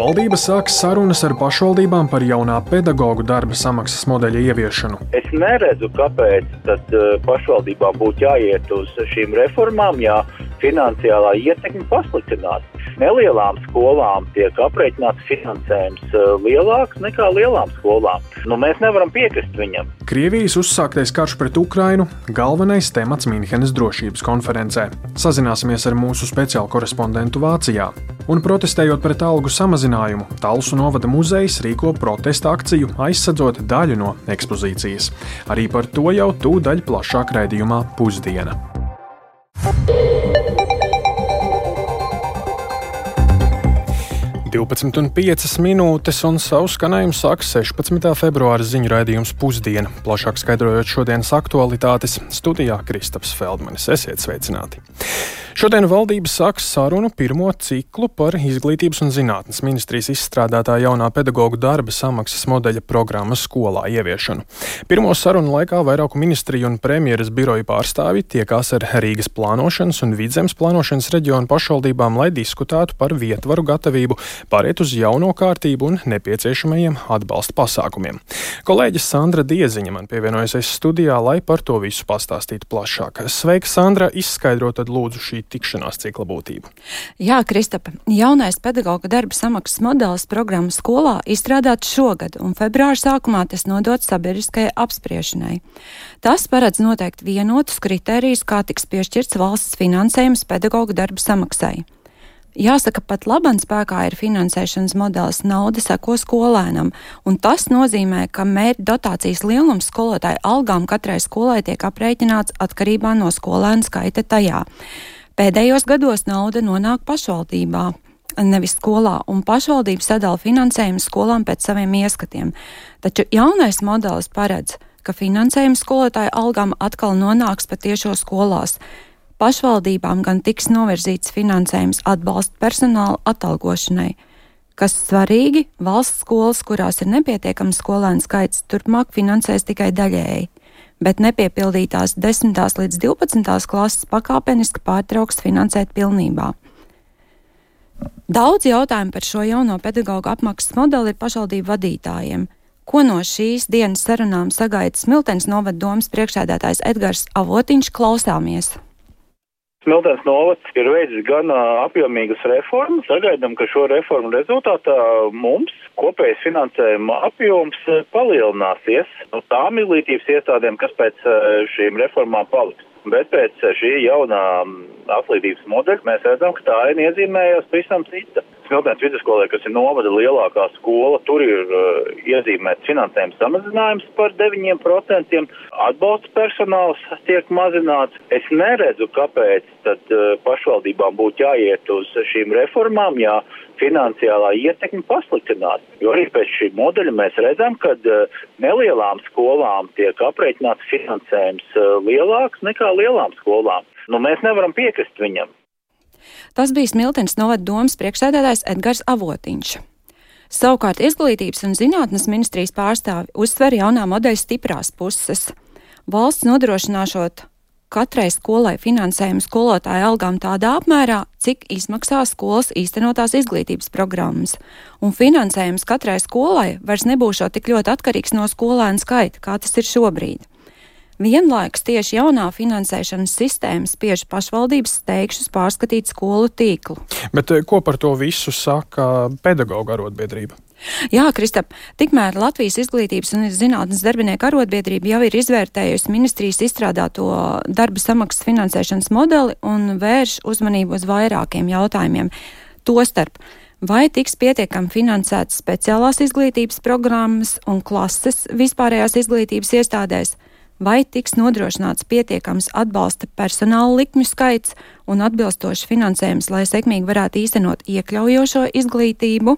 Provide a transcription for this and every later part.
Valdība sāks sarunas ar pašvaldībām par jaunā pedagoģu darba samaksas modeļa ieviešanu. Es neredzu, kāpēc tad eh, pašvaldībām būtu jāiet uz šīm reformām, ja finansiālā ietekme pasliktinās. Nelielām skolām tiek aprēķināts finansējums eh, lielāks nekā lielām skolām. Nu, mēs nevaram piekrist viņam. Krievijas uzsāktais karš pret Ukrainu - galvenais temats Mīnhenes drošības konferencē. Sazināsimies ar mūsu speciālu korespondentu Vācijā. Un protestējot pret algu samazinājumu, Talsu novada muzejs rīko protesta akciju, aizsadzot daļu no ekspozīcijas. Arī par to jau tūdaļ plašāk raidījumā Pusdiena. 12,5 minūtes un savu skanējumu sāks 16. februāra ziņu raidījums Pusdiena. Plašāk skaidrojot šodienas aktualitātes, studijā Kristaps Feldmanis. Esiet sveicināti! Šodien valdība sāks sarunu pirmo ciklu par izglītības un zinātnes ministrijas izstrādātā jaunā pedagoģu darba samaksas modeļa programmas skolā ieviešanu. Pirmo sarunu laikā vairāku ministriju un premjeras biroju pārstāvi tiekās ar Rīgas plānošanas un vidzemes plānošanas reģionu pašvaldībām, lai diskutētu par vietvaru gatavību pāriet uz jauno kārtību un nepieciešamajiem atbalsta pasākumiem. Kolēģis Sandra Dieziņa man pievienojusies studijā, lai par to visu pastāstītu plašāk. Sveika, Sandra! Izskaidrot lūdzu šī tikšanās cikla būtību. Jā, Kristapa, jaunais pedagoģa darba samaksas modelis programmas skolā izstrādāts šogad, un februāra sākumā tas nodots sabiedriskajai apspriešanai. Tas paredz noteikt vienotus kritērijus, kā tiks piešķirts valsts finansējums pedagoģa darba samaksai. Jāsaka, pat labam spēkā ir finansēšanas modelis nauda seko skolēnam, un tas nozīmē, ka mērķa dotācijas lielums skolotāju algām katrai skolai tiek aprēķināts atkarībā no skolēna skaita tajā. Pēdējos gados nauda nonāk pašvaldībā, nevis skolā, un pašvaldība sadala finansējumu skolām pēc saviem ieskatiem. Taču jaunais modelis paredz, ka finansējums skolotāju algām atkal nonāks patiešo skolās. Pašvaldībām gan tiks novirzīts finansējums atbalsta personāla atalgošanai. Kas svarīgi, valsts skolas, kurās ir nepietiekams skolēnu skaits, turpmāk finansēs tikai daļēji bet nepiepildītās 10. līdz 12. klases pakāpeniski pārtrauks finansēt pilnībā. Daudz jautājumu par šo jauno pedagoģu apmaksas modeli ir pašvaldību vadītājiem. Ko no šīs dienas sarunām sagaida Smiltens novada domas priekšsēdētājs Edgars Avotiņš klausāmies? Smiltens novads ir veicis gan apjomīgas reformas. Sagaidām, ka šo reformu rezultātā mums kopējais finansējuma apjoms palielināsies no tām izglītības iestādēm, kas pēc šīm reformām paliks. Bet pēc šī jaunā atlīdzības modeļa mēs redzam, ka tā aina iezīmējās pavisam cita. Smiltens vidusskolē, kas ir novada lielākā skola, tur ir uh, iezīmēts finansējums samazinājums par 9%, atbalsta personāls tiek mazināts. Es neredzu, kāpēc tad uh, pašvaldībām būtu jāiet uz šīm reformām, ja finansiālā ietekme pasliktinās. Jo arī pēc šī modeļa mēs redzam, ka uh, nelielām skolām tiek aprēķināts finansējums uh, lielāks nekā lielām skolām. Nu, mēs nevaram piekrist viņam. Tas bija Smiltens novada domas priekšsēdētājs Edgars Avotiņš. Savukārt Izglītības un zinātnes ministrijas pārstāvi uzsver jaunā modeļa stiprās puses. Valsts nodrošināšot katrai skolai finansējumu skolotāju algām tādā apmērā, cik izmaksā skolas īstenotās izglītības programmas, un finansējums katrai skolai vairs nebūšot tik ļoti atkarīgs no skolēnu skaita, kā tas ir šobrīd. Vienlaikus tieši jaunā finansēšanas sistēma spiež pašvaldības steigšus pārskatīt skolu tīklu. Bet eh, ko par to visu saka pedagoģa arotbiedrība? Jā, Kristap, tikmēr Latvijas izglītības un zinātnes darbinieku arotbiedrība jau ir izvērtējusi ministrijas izstrādāto darba samaksas finansēšanas modeli un vērš uzmanību uz vairākiem jautājumiem. Tostarp, vai tiks pietiekami finansētas speciālās izglītības programmas un klases vispārējās izglītības iestādēs? Vai tiks nodrošināts pietiekams atbalsta personāla likmju skaits un atbilstošs finansējums, lai sekmīgi varētu īstenot iekļaujošo izglītību,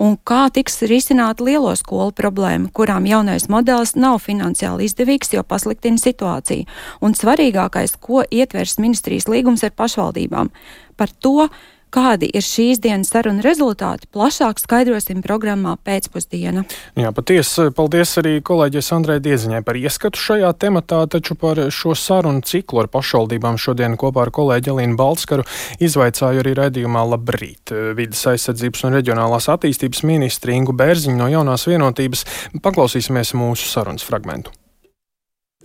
un kā tiks risināta lielo skolu problēma, kurām jaunais modelis nav finansiāli izdevīgs, jo pasliktina situāciju. Un svarīgākais, ko ietvers ministrijas līgums ar pašvaldībām, par to, Kādi ir šīs dienas sarunu rezultāti? Plašāk skaidrosim programmā pēcpusdiena. Jā, patiesi, paldies arī kolēģis Andrei Dieziņai par ieskatu šajā tematā, taču par šo sarunu ciklu ar pašvaldībām šodien kopā ar kolēģi Elīnu Balskaru izvaicāju arī redzījumā Labrīt. Vides aizsardzības un reģionālās attīstības ministri Ingu Bērziņu no jaunās vienotības. Paklausīsimies mūsu sarunas fragmentu.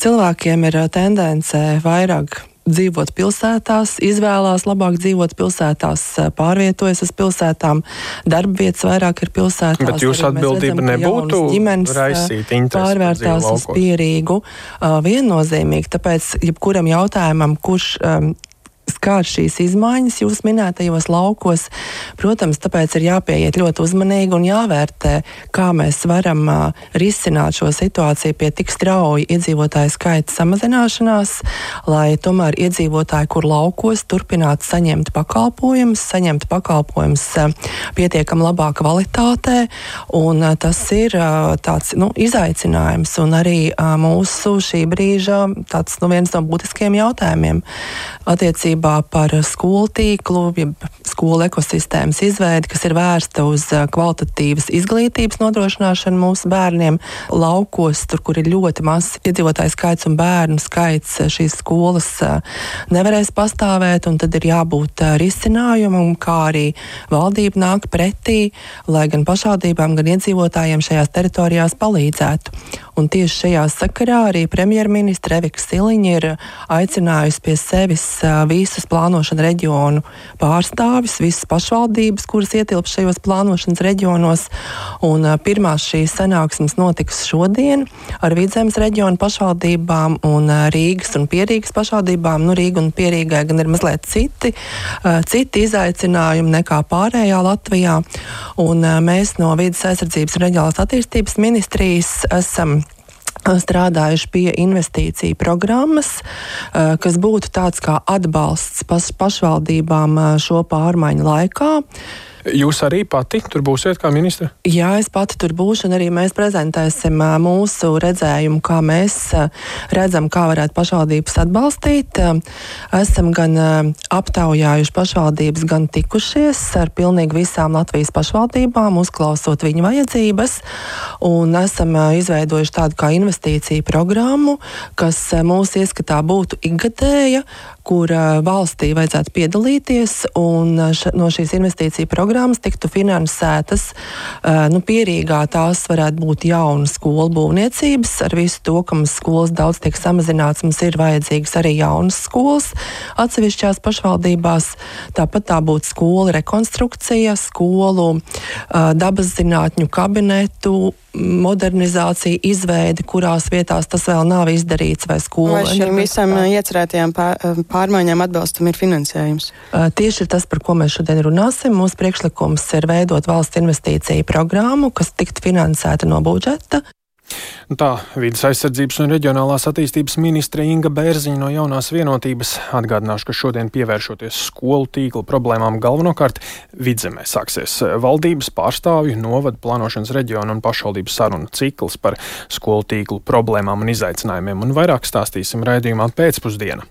Cilvēkiem ir tendence vairāk dzīvot pilsētās, izvēlās labāk dzīvot pilsētās, pārvietojas uz pilsētām, darba vietas vairāk ir pilsētās. Bet jūsu atbildība redzam, nebūtu ģimenes raisīt pārvērtās uz pierīgu. Uh, viennozīmīgi, tāpēc jebkuram jautājumam, kurš um, skar šīs izmaiņas jūs minētajos laukos. Protams, tāpēc ir jāpieiet ļoti uzmanīgi un jāvērtē, kā mēs varam uh, risināt šo situāciju pie tik strauji iedzīvotāju skaita samazināšanās, lai tomēr iedzīvotāji, kur laukos, turpinātu saņemt pakalpojumus, saņemt pakalpojumus uh, pietiekami labā kvalitātē. Un, uh, tas ir tāds nu, izaicinājums un arī mūsu šī brīža tāds, nu, viens no būtiskiem jautājumiem attiecībā par skolu tīklu, jeb skolu ekosistēmas izveidi, kas ir vērsta uz kvalitatīvas izglītības nodrošināšanu mūsu bērniem laukos, tur, kur ir ļoti mazs iedzīvotāju skaits un bērnu skaits, šīs skolas nevarēs pastāvēt, un tad ir jābūt risinājumam, kā arī valdība nāk pretī, lai gan pašvaldībām, gan iedzīvotājiem šajās teritorijās palīdzētu. Un tieši šajā sakarā arī premjerministra Evika Siliņa ir aicinājusi pie sevis visus plānošana reģionu pārstāvis, visas pašvaldības, kuras ietilpst šajos plānošanas reģionos. Un pirmās šīs sanāksmes notiks šodien ar Vidzemes reģionu pašvaldībām un Rīgas un Pierīgas pašvaldībām. Nu, Rīga un Pierīgai gan ir mazliet citi, citi izaicinājumi nekā pārējā Latvijā. Un mēs no Vides aizsardzības un reģionālās attīstības ministrijas esam strādājuši pie investīciju programmas, eh, kas būtu tāds kā atbalsts pašvaldībām eh, šo pārmaiņu laikā. Jūs arī pati tur būsiet kā ministra? Jā, es pati tur būšu, un arī mēs prezentēsim mūsu redzējumu, kā mēs redzam, kā varētu pašvaldības atbalstīt. Esam gan aptaujājuši pašvaldības, gan tikušies ar pilnīgi visām Latvijas pašvaldībām, uzklausot viņu vajadzības, un esam izveidojuši tādu kā investīciju programmu, kas mūsu ieskatā būtu ikgadēja, kur valstī vajadzētu piedalīties, un no šīs investīciju programmas tiktu finansētas nu, pierīgā. Tās varētu būt jaunas skolu būvniecības. Ar visu to, ka mums skolas daudz tiek samazināts, mums ir vajadzīgas arī jaunas skolas atsevišķās pašvaldībās. Tāpat tā būtu skola rekonstrukcija, skolu dabas zinātņu kabinetu modernizācija, izveide, kurās vietās tas vēl nav izdarīts, vai skola. Vai šīm visam iecerētajām pārmaiņām atbalstam ir finansējums? Tieši tas, par ko mēs šodien runāsim, mūsu priekšlikums ir veidot valsts investīciju programmu, kas tiktu finansēta no budžeta. Tā vidas aizsardzības un reģionālās attīstības ministre Inga Bērziņa no jaunās vienotības atgādināšu, ka šodien pievēršoties skolu tīkla problēmām galvenokārt vidzemē sāksies valdības pārstāvju, novada plānošanas reģionu un pašvaldības sarunu cikls par skolu tīklu problēmām un izaicinājumiem, un vairāk stāstīsim raidījumā pēcpusdienā.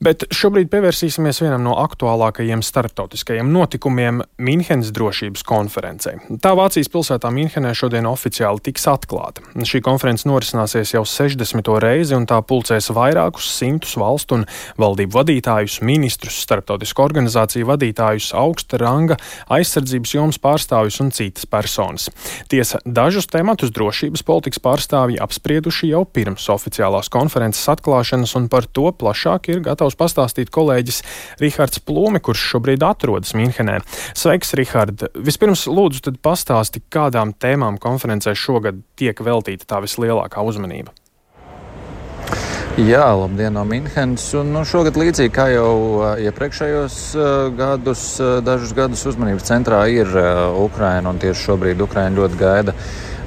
Bet šobrīd pievērsīsimies vienam no aktuālākajiem starptautiskajiem notikumiem - Mīnhenes drošības konferencei. Tā Vācijas pilsētā Mīnhenē šodien oficiāli tiks atklāta. Šī konference norisināsies jau 60. reizi, un tā pulcēs vairākus simtus valstu un valdību vadītājus, ministrus, starptautisku organizāciju vadītājus, augsta ranga, aizsardzības jomas pārstāvjus un citas personas. Tiesa, dažus tematus drošības politikas pārstāvji apsprieduši jau pirms oficiālās konferences atklāšanas, un par to plašāk ir gatavs gatavs pastāstīt kolēģis Rihards Plūme, kurš šobrīd atrodas Minhenē. Sveiks, Rihard! Vispirms lūdzu pastāsti, kādām tēmām konferencē šogad tiek veltīta tā vislielākā uzmanība. Jā, labdien no Minhenes. Un, nu, šogad, līdzīgi kā jau uh, iepriekšējos uh, gadus, uh, dažus gadus uzmanības centrā ir uh, Ukraina. Tieši šobrīd Ukraina ļoti gaida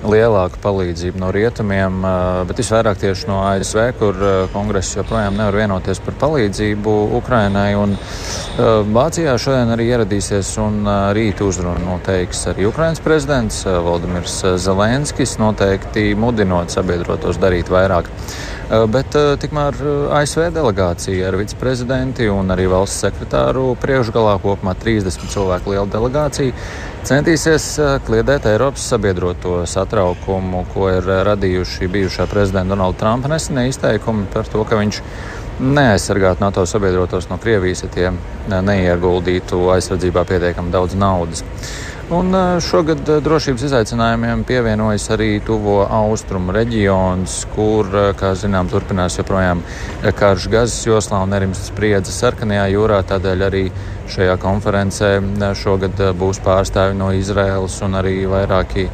lielāku palīdzību no rietumiem, bet visvairāk tieši no ASV, kur kongress joprojām nevar vienoties par palīdzību Ukrainai. Un Vācijā šodien arī ieradīsies un rīt uzrunu noteiks arī Ukrainas prezidents Valdimirs Zelenskis, noteikti mudinot sabiedrotos darīt vairāk. Bet tikmēr ASV delegācija ar viceprezidenti un arī valsts sekretāru priekšgalā kopumā 30 cilvēku liela delegācija centīsies kliedēt Eiropas sabiedroto satraukumu, ko ir radījuši bijušā prezidenta Donalda Trumpa nesenie izteikumi par to, ka viņš neaizsargāt NATO sabiedrotos no Krievijas, ja tie neieguldītu aizsardzībā pietiekami daudz naudas. Un šogad drošības izaicinājumiem pievienojas arī tuvo austrumu reģions, kur, kā zinām, turpinās joprojām karš Gazas joslā un nerimst spriedze sarkanajā jūrā. Tādēļ arī šajā konferencē šogad būs pārstāvi no Izraēlas un arī vairāki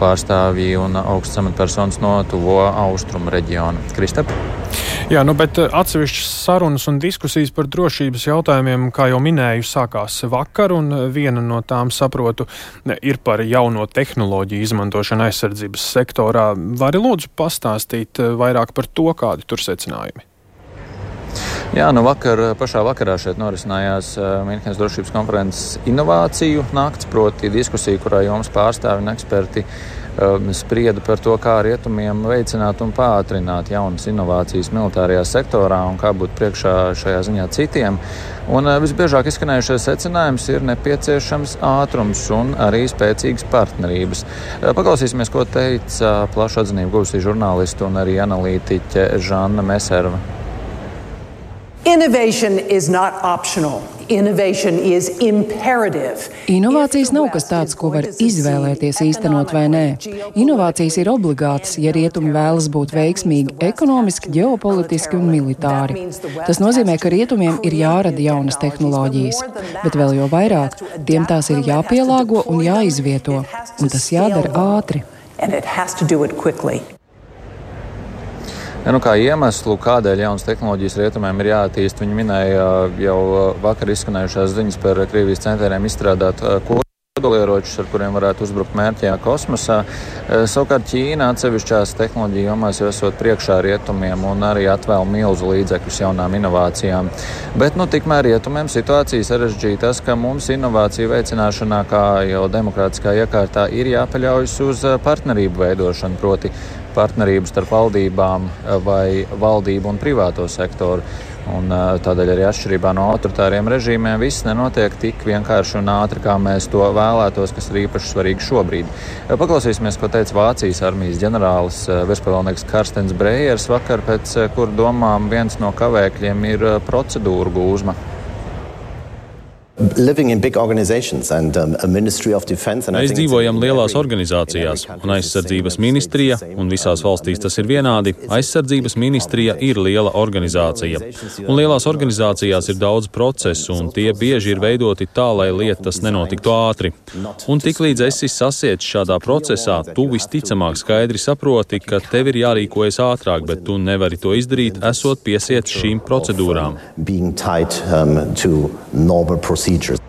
pārstāvji un augsts amatpersonas no tuvo austrumu reģiona. Kristap? Jā, nu, bet eh, atsevišķas sarunas un diskusijas par drošības jautājumiem, kā jau minēju, sākās vakar, un eh, viena no tām, saprotu, ir par jauno tehnoloģiju izmantošanu aizsardzības sektorā. Vari lūdzu pastāstīt eh, vairāk par to, kādi tur secinājumi? Jā, nu vakar, pašā vakarā šeit norisinājās Mīnhenes drošības konferences inovāciju nakts, proti diskusija, kurā jums pārstāvi un eksperti uh, sprieda par to, kā rietumiem veicināt un pātrināt jaunas inovācijas militārajā sektorā un kā būt priekšā šajā ziņā citiem. Un uh, visbiežāk izskanējušais secinājums ir nepieciešams ātrums un arī spēcīgas partnerības. Uh, paklausīsimies, ko teica plašu atzinību guvusī žurnālisti un arī analītiķe Žanna Meserva. Innovation is not optional. Inovācijas nav kas tāds, ko var izvēlēties īstenot vai nē. Inovācijas ir obligātas, ja rietumi vēlas būt veiksmīgi ekonomiski, ģeopolitiski un militāri. Tas nozīmē, ka rietumiem ir jārada jaunas tehnoloģijas, bet vēl jau vairāk tiem tās ir jāpielāgo un jāizvieto, un tas jādara ātri. Ja, nu, kā iemeslu, kādēļ jaunas tehnoloģijas rietumiem ir jāattīst, viņi minēja jau vakar izskanējušās ziņas par Krievijas centieniem izstrādāt kodolieročus, ar kuriem varētu uzbrukt mērķijā kosmosā. Savukārt Ķīna atsevišķās tehnoloģiju jomās jau esot priekšā rietumiem un arī atvēl milzu līdzekļus jaunām inovācijām. Bet nu, tikmēr rietumiem situācija sarežģīta tas, ka mums inovāciju veicināšanā, kā jau demokrātiskā iekārtā, ir jāpaļaujas uz partnerību veidošanu. Proti, partnerību starp valdībām eh, vai valdību un privāto sektoru. Un, eh, tādēļ arī atšķirībā no autoritāriem režīmiem viss nenotiek tik vienkārši un ātri, kā mēs to vēlētos, kas ir īpaši svarīgi šobrīd. Eh, paklausīsimies, ko teica Vācijas armijas ģenerālis virspavēlnieks Karstens Brejers vakar, pēc kur domām viens no kavēkļiem ir procedūru gūzma. And, um, Mēs dzīvojam lielās organizācijās, un aizsardzības ministrija, un visās valstīs tas ir vienādi, aizsardzības ministrija ir liela organizācija. Un lielās organizācijās ir daudz procesu, un tie bieži ir veidoti tā, lai lietas nenotiktu ātri. Un tiklīdz esi sasiets šādā procesā, tu visticamāk skaidri saproti, ka tev ir jārīkojas ātrāk, bet tu nevari to izdarīt, esot piesiets šīm procedūrām procedures.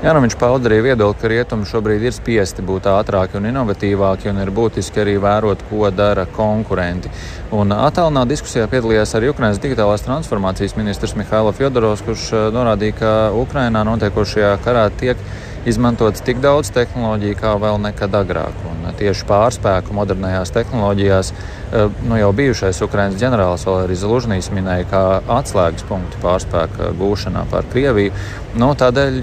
Jā, nu viņš pauda arī viedokli, ka rietumi šobrīd ir spiesti būt ātrāki un inovatīvāki, un ir būtiski arī vērot, ko dara konkurenti. Un attālinā diskusijā piedalījās arī Ukrainas digitālās transformācijas ministrs Mihailo Fjodorovs, kurš eh, norādīja, ka Ukrainā notiekošajā karā tiek izmantots tik daudz tehnoloģiju kā vēl nekad agrāk. Un tieši pārspēku modernajās tehnoloģijās eh, nu, jau bijušais Ukraiņas ģenerālis Valērijas Lužnīs minēja kā atslēgas punktu pārspēka gūšanā pār Krieviju. Nu, tādēļ,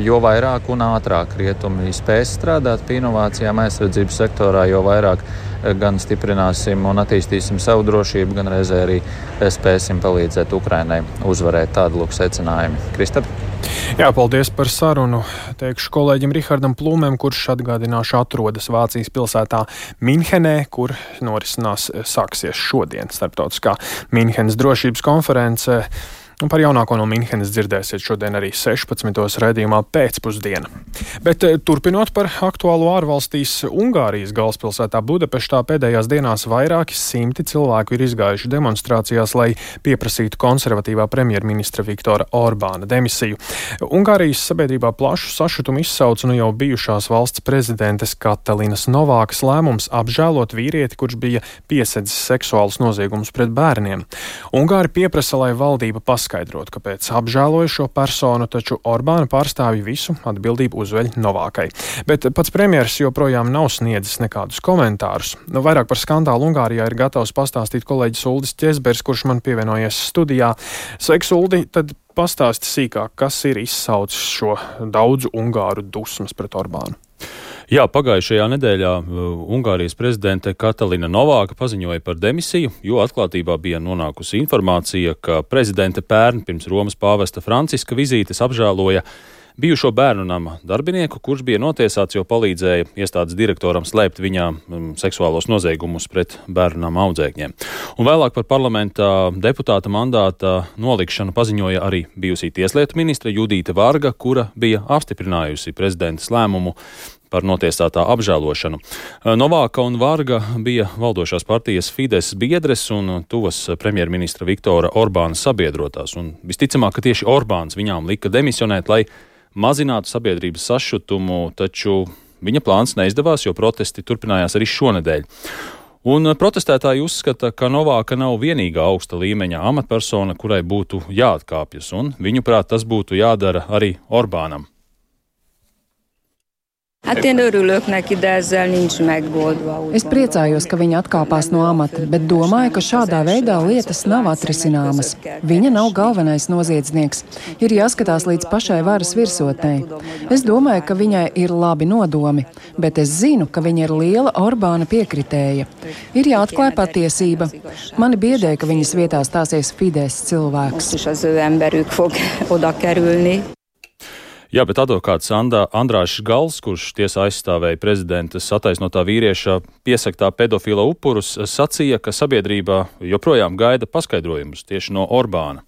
jo vairāk un ātrāk rietumi spēs strādāt pie inovācijām aizsardzības sektorā, jo vairāk eh, gan stiprināsim un attīstīsim savu drošību, gan reizē arī spēsim palīdzēt Ukrainai uzvarēt tādu lūk secinājumu. Kristap? Jā, paldies par sarunu. Teikšu kolēģim Rihardam Plūmēm, kurš atgādināšu atrodas Vācijas pilsētā Minhenē, kur norisinās sāksies šodien starptautiskā Minhenes drošības konference. Un par jaunāko no Minhenes dzirdēsiet šodien arī 16. raidījumā pēcpusdienā. Bet eh, turpinot par aktuālo ārvalstīs, Ungārijas galvaspilsētā Budapeštā pēdējās dienās vairāki simti cilvēku ir izgājuši demonstrācijās, lai pieprasītu konservatīvā premjerministra Viktora Orbāna demisiju. Ungārijas sabiedrībā plašu sašutumu izsauca nu jau bijušās valsts prezidentes Katalinas Novākas lēmums apžēlot vīrieti, kurš bija piesedzis seksuālus noziegumus pret bērniem. Ungāri pieprasa, lai valdība paskaidro paskaidrot, kāpēc apžēloja šo personu, taču Orbāna pārstāvji visu atbildību uzveļ Novākai. Bet pats premjeras joprojām nav sniedzis nekādus komentārus. Nu, vairāk par skandālu Ungārijā ir gatavs pastāstīt kolēģis Uldis Česbers, kurš man pievienojies studijā. Sveiks, Uldi! Tad pastāsti sīkāk, kas ir izsaucis šo daudzu Ungāru dusmas pret Orbānu. Jā, pagājušajā nedēļā uh, Ungārijas prezidente Katalina Novāka paziņoja par demisiju, jo atklātībā bija nonākusi informācija, ka prezidente pērn pirms Romas pāvesta Franciska vizītes apžēloja bijušo bērnu nama darbinieku, kurš bija notiesāts, jo palīdzēja iestādes direktoram slēpt viņā um, seksuālos noziegumus pret bērnu nama audzēkņiem. Un vēlāk par parlamentā deputāta mandāta nolikšanu paziņoja arī bijusī tieslietu ministra Judīta Varga, kura bija apstiprinājusi prezidentes lēmumu par notiesātā apžēlošanu. Eh, Novāka un Vārga bija valdošās partijas Fides biedres un tuvas premjerministra Viktora Orbāna sabiedrotās. Un visticamāk, ka tieši Orbāns viņām lika demisionēt, lai mazinātu sabiedrības sašutumu, taču viņa plāns neizdevās, jo protesti turpinājās arī šonadēļ. Un protestētāji uzskata, ka Novāka nav vienīgā augsta līmeņa amatpersona, kurai būtu jāatkāpjas, un viņuprāt tas būtu jādara arī Orbānam. Hát én örülök neki, de ezzel nincs megoldva. Es priecājos, ka viņa atkāpās no amata, bet domāju, ka šādā veidā lietas nav atrisināmas. Viņa nav galvenais noziedznieks. Ir jāskatās līdz pašai varas virsotnei. Es domāju, ka viņai ir labi nodomi, bet es zinu, ka viņa ir liela Orbāna piekritēja. Ir jāatklāj patiesība. Mani biedē, ka viņas vietā stāsies Fidesz cilvēks. Jā, bet advokāts Andrāšs Gals, kurš tiesā aizstāvēja prezidenta sataisnotā vīrieša piesaktā pedofila upurus, sacīja, ka sabiedrībā joprojām gaida paskaidrojumus tieši no Orbāna.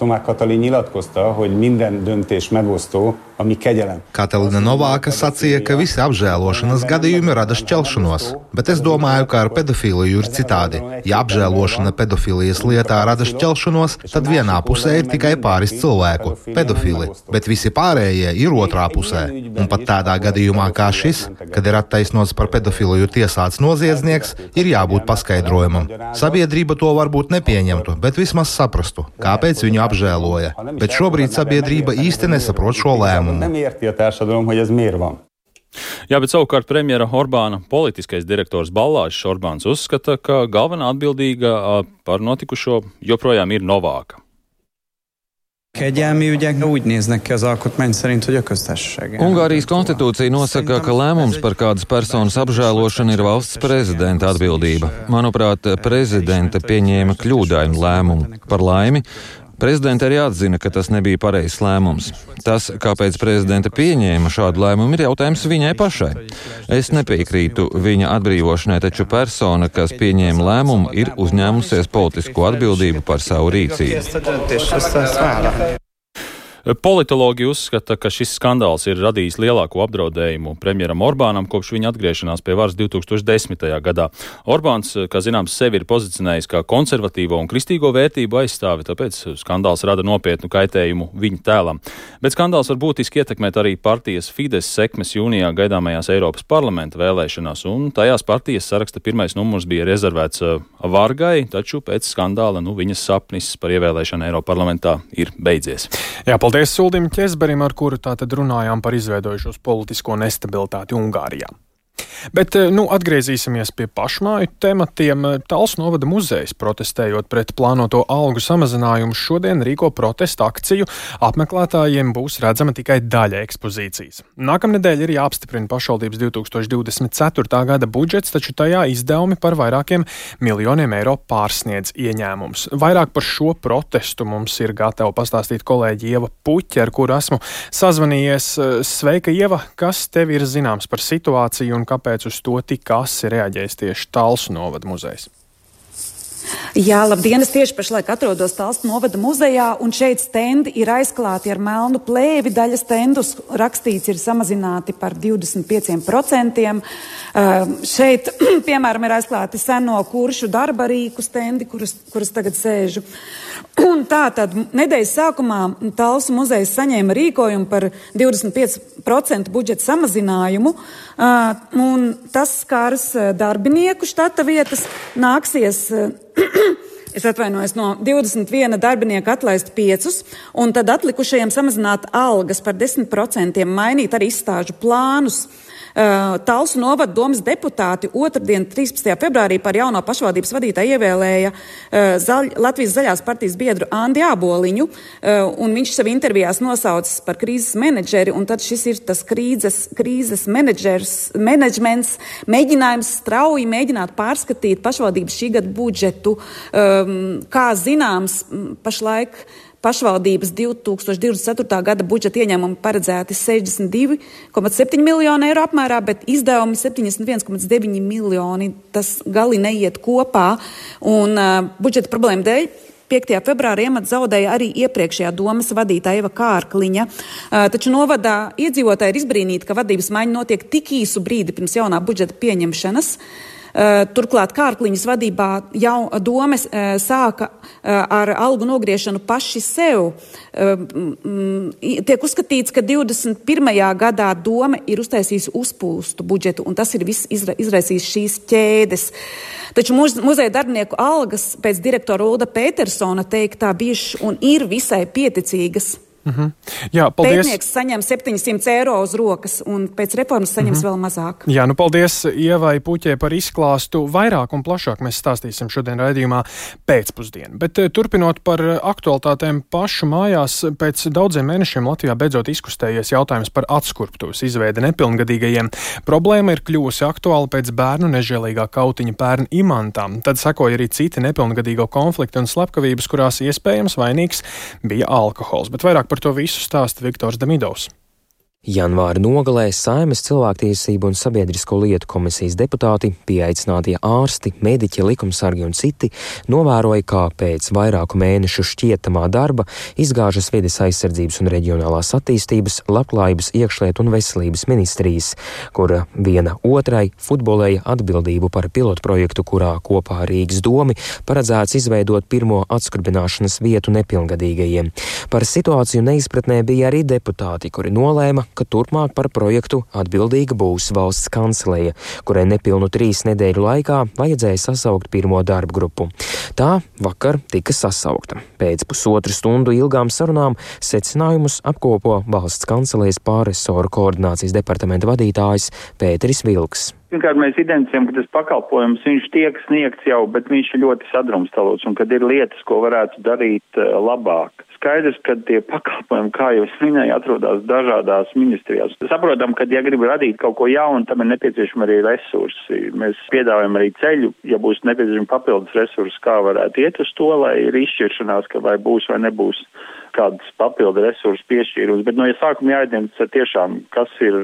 Tomák Katalin nyilatkozta, hogy minden döntés megosztó, ami kegyelem. Katalina Novāka sacīja, ka visi apžēlošanas gadījumi rada šķelšanos, bet es domāju, ka ar pedofīliju ir citādi. Ja apžēlošana pedofīlijas lietā rada šķelšanos, tad vienā pusē ir tikai pāris cilvēku - pedofili, bet visi pārējie ir otrā pusē. Un pat tādā gadījumā kā šis, kad ir attaisnots par pedofīliju tiesāts noziedznieks, ir jābūt paskaidrojumam. Sabiedrība to varbūt nepieņemtu, bet vismaz saprastu, kāpēc viņu apžēloja. Bet šobrīd sabiedrība īsti nesaprot šo lēmumu. Jā, bet savukārt premjera Orbāna politiskais direktors Ballāšs Orbāns uzskata, ka galvenā atbildīga par notikušo joprojām ir Novāka. Kegyelmi ügyek úgy néznek ki az alkotmány szerint, hogy a köztársaság. Ungārijas konstitūcija nosaka, ka lēmums par kādas personas apžēlošanu ir valsts prezidenta atbildība. Manuprāt, prezidenta pieņēma kļūdainu lēmumu. Par laimi, Prezidenta arī atzina, ka tas nebija pareizs lēmums. Tas, kāpēc prezidenta pieņēma šādu lēmumu, ir jautājums viņai pašai. Es nepiekrītu viņa atbrīvošanai, taču persona, kas pieņēma lēmumu, ir uzņēmusies politisko atbildību par savu rīcību. Politologi uzskata, ka šis skandāls ir radījis lielāko apdraudējumu premjeram Orbānam kopš viņa atgriešanās pie varas 2010. gadā. Orbāns, kā zināms, sevi ir pozicionējis kā konservatīvo un kristīgo vērtību aizstāvi, tāpēc skandāls rada nopietnu kaitējumu viņa tēlam. Bet skandāls var būtiski ietekmēt arī partijas Fides sekmes jūnijā gaidāmajās Eiropas parlamenta vēlēšanās, un tajās partijas saraksta pirmais numurs bija rezervēts uh, Vargai, taču pēc skandāla nu, viņas sapnis par ievēlēšanu Eiropas parlamentā ir beidzies. Jā, Paldies Suldim Česberim, ar kuru tātad runājām par izveidojušos politisko nestabilitāti Ungārijā. Bet eh, nu, atgriezīsimies pie pašmāju tematiem. Tāls novada muzejs, protestējot pret plānoto algu samazinājumu, šodien rīko protestu akciju. Apmeklētājiem būs redzama tikai daļa ekspozīcijas. Nākamnedēļ ir jāapstiprina pašvaldības 2024. gada budžets, taču tajā izdevumi par vairākiem miljoniem eiro pārsniedz ieņēmums. Vairāk par šo protestu mums ir gatava pastāstīt kolēģi Ieva Puķa, ar kuru esmu sazvanījies. Sveika, Ieva! Kas tev ir zināms par situāciju un kāpēc uz to tik asi reaģējis tieši Talsu novada muzejs? Jā, labdien! Es tieši pašlaik atrodos Talstu novada muzejā, un šeit stendi ir aizklāti ar melnu plēvi. Daļa stendus rakstīts ir samazināti par 25%. Uh, šeit, piemēram, ir aizklāti seno kuršu darba rīku stendi, kurus, kurus tagad sēžu. Un tā tad nedēļas sākumā Talsu muzejs saņēma rīkojumu par 25% budžeta samazinājumu, uh, un tas skars darbinieku štata vietas nāksies es atvainojos, no 21 darbinieka atlaist 5, un tad atlikušajiem samazināt algas par 10%, mainīt arī izstāžu plānus. Uh, Talsu novada domas deputāti otrdien, 13. februārī par jauno pašvaldības vadītāju ievēlēja uh, zaļ, Latvijas zaļās partijas biedru Andi Āboliņu, uh, un viņš sev intervijās nosaucis par krīzes menedžeri, un tad šis ir tas krīzes, krīzes menedžments, mēģinājums strauji mēģināt pārskatīt pašvaldības šī gada budžetu. Um, kā zināms, pašlaik pašvaldības 2024. gada budžeta ieņēmumi paredzēti 62,7 miljoni eiro apmērā, bet izdevumi 71,9 miljoni. Tas gali neiet kopā, un uh, budžeta problēma dēļ 5. februārī iemats zaudēja arī iepriekšējā domas vadītāja Eva Kārkliņa. Taču novadā iedzīvotāji ir izbrīnīti, ka vadības maiņa notiek tik īsu brīdi pirms jaunā budžeta pieņemšanas. Eh, turklāt Kārkliņas vadībā jau domes eh, sāka eh, ar algu nogriešanu paši sev. Tiek uzskatīts, ka 21. gadā doma ir uztaisījusi uzpūstu budžetu, un tas ir viss izra izraisījis šīs ķēdes. Taču muzeja darbinieku algas pēc direktora Ulda Petersona teiktā bijušas un ir visai pieticīgas. Mm -hmm. Jā, paldies. Pētnieks saņem 700 eiro uz rokas, un pēc reformas saņems mm -hmm. vēl mazāk. Jā, nu paldies Ievai Puķē par izklāstu. Vairāk un plašāk mēs stāstīsim šodien raidījumā pēcpusdienu. Bet eh, turpinot par aktualitātēm pašu mājās, pēc daudziem mēnešiem Latvijā beidzot izkustējies jautājums par atskurptuvas izveidi nepilngadīgajiem. Problēma ir kļuvusi aktuāla pēc bērnu nežēlīgā kautiņa pērn imantām. Tad sekoja arī citi nepilngadīgo konflikti un slepkavības, kurās iespējams vainīgs bija alkohols. Bet vairāk par to visu stāsta Viktors Demidovs. Janvāra nogalē Saimas cilvēktiesību un sabiedrisko lietu komisijas deputāti, pieaicinātie ārsti, mediķi, likumsargi un citi novēroja, kā pēc vairāku mēnešu šķietamā darba izgāžas vides aizsardzības un reģionālās attīstības, labklājības, iekšlietu un veselības ministrijas, kura viena otrai futbolēja atbildību par pilotu projektu, kurā kopā Rīgas domi paredzēts izveidot pirmo atskrbināšanas vietu nepilngadīgajiem. Par situāciju neizpratnē bija arī deputāti, kuri nolēma, ka turpmāk par projektu atbildīga būs valsts kanceleja, kurai nepilnu trīs nedēļu laikā vajadzēja sasaukt pirmo darbu grupu. Tā vakar tika sasaukta. Pēc pusotru stundu ilgām sarunām secinājumus apkopo valsts kancelejas pārresoru koordinācijas departamenta vadītājs Pēteris Vilks. Pirmkārt, mēs identificējam, ka tas pakalpojums viņš tiek sniegts jau, bet viņš ir ļoti sadrumstalots un kad ir lietas, ko varētu darīt uh, labāk. Skaidrs, ka tie pakalpojumi, kā jau es minēju, atrodas dažādās ministrijās. Saprotam, ka, ja grib radīt kaut ko jaunu, tam ir nepieciešami arī resursi. Mēs piedāvājam arī ceļu, ja būs nepieciešami papildus resursi, kā varētu iet uz to, lai ir izšķiršanās, ka vai būs vai nebūs kādas papildu resursu piešķīrums, bet no ja sākuma jāidentificē tiešām, kas ir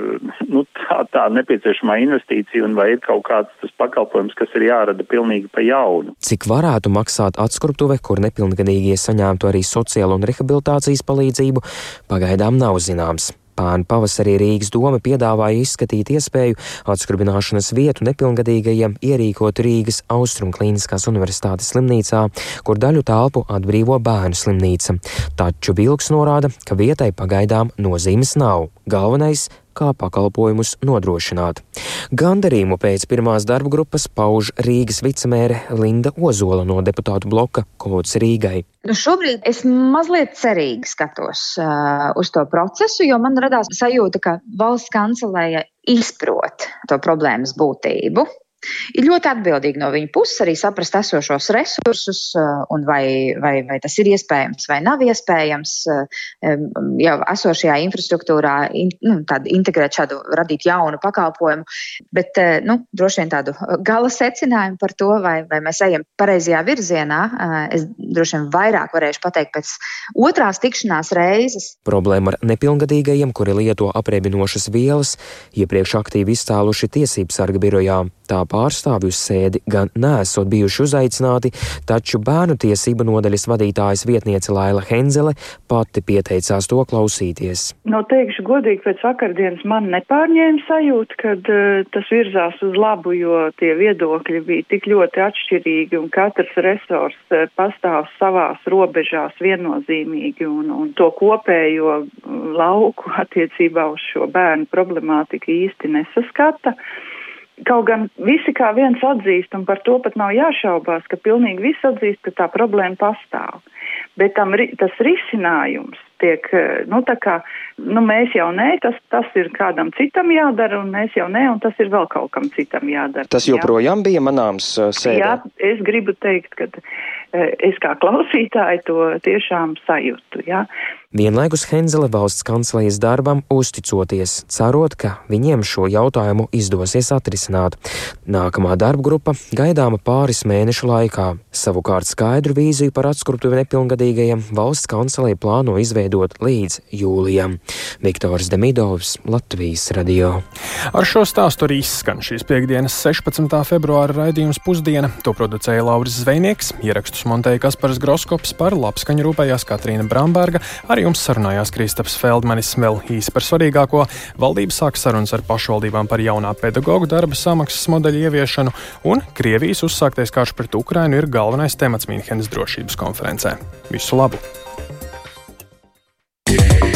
nu, tā, tā nepieciešamā investīcija un vai ir kaut kāds tas pakalpojums, kas ir jārada pilnīgi pa jaunu. Cik varētu maksāt atskruptuve, kur nepilngadīgie saņemtu arī sociālo un rehabilitācijas palīdzību, pagaidām nav zināms. Pērn pavasarī Rīgas doma piedāvāja izskatīt iespēju atskrbināšanas vietu nepilngadīgajiem ierīkot Rīgas Austrum Kliniskās universitātes slimnīcā, kur daļu telpu atbrīvo bērnu slimnīca. Taču Vilks norāda, ka vietai pagaidām nozīmes nav. Galvenais kā pakalpojumus nodrošināt. Gandarījumu pēc pirmās darba grupas pauž Rīgas vicemēre Linda Ozola no deputātu bloka Kods Rīgai. Nu šobrīd es mazliet cerīgi skatos uh, uz to procesu, jo man radās sajūta, ka valsts kancelēja izprot to problēmas būtību ir ļoti atbildīgi no viņa puses arī saprast esošos resursus uh, un vai, vai, vai tas ir iespējams vai nav iespējams uh, jau esošajā infrastruktūrā in, nu, integrēt šādu, radīt jaunu pakalpojumu. Bet uh, nu, droši vien tādu gala secinājumu par to, vai, vai mēs ejam pareizajā virzienā, es droši vien vairāk varēšu pateikt pēc otrās tikšanās reizes. Problēma ar nepilngadīgajiem, kuri lieto apreibinošas vielas, iepriekš aktīvi izcēluši tiesības sarga birojā. Tā pārstāvju sēdi gan nesot bijuši uzaicināti, taču bērnu tiesību nodaļas vadītājas vietniece Laila Henzele pati pieteicās to klausīties. No teikšu godīgi, pēc vakardienas man nepārņēma sajūta, kad uh, tas virzās uz labu, jo tie viedokļi bija tik ļoti atšķirīgi un katrs resurs uh, pastāv savās robežās viennozīmīgi un, un to kopējo lauku attiecībā uz šo bērnu problemātiku īsti nesaskata. Kaut gan visi kā viens atzīst, un par to pat nav jāšaubās, ka pilnīgi visi atzīst, ka tā problēma pastāv. Bet tam, tas risinājums tiek, nu tā kā, nu mēs jau nē, tas, tas ir kādam citam jādara, un mēs jau nē, un tas ir vēl kaut kam citam jādara. Tas joprojām jā. bija manāms sēdē? Jā, es gribu teikt, ka es kā klausītāji to tiešām sajūtu, jā. Vienlaikus Henzele valsts kancelejas darbam uzticoties, cerot, ka viņiem šo jautājumu izdosies atrisināt. Nākamā darba grupa gaidāma pāris mēnešu laikā. Savukārt skaidru vīziju par atskruptuvi nepilngadīgajiem valsts kancelēja plāno izveidot līdz jūlijam. Viktors Demidovs, Latvijas radio. Ar šo stāstu arī izskan šīs piekdienas 16. februāra raidījums pusdiena. To producēja Lauris Zvejnieks, ierakstus montēja Kaspars Groskops par labskaņu rūpējās Katrīna Bramberga. Ar jums sarunājās Kristaps Feldmanis vēl īsi par svarīgāko. Valdība sāk sarunas ar pašvaldībām par jaunā pedagoģu darba samaksas modeļu ieviešanu, un Krievijas uzsāktais karš pret Ukrainu ir galvenais temats Mīnhenes drošības konferencē. Visu labu! yeah.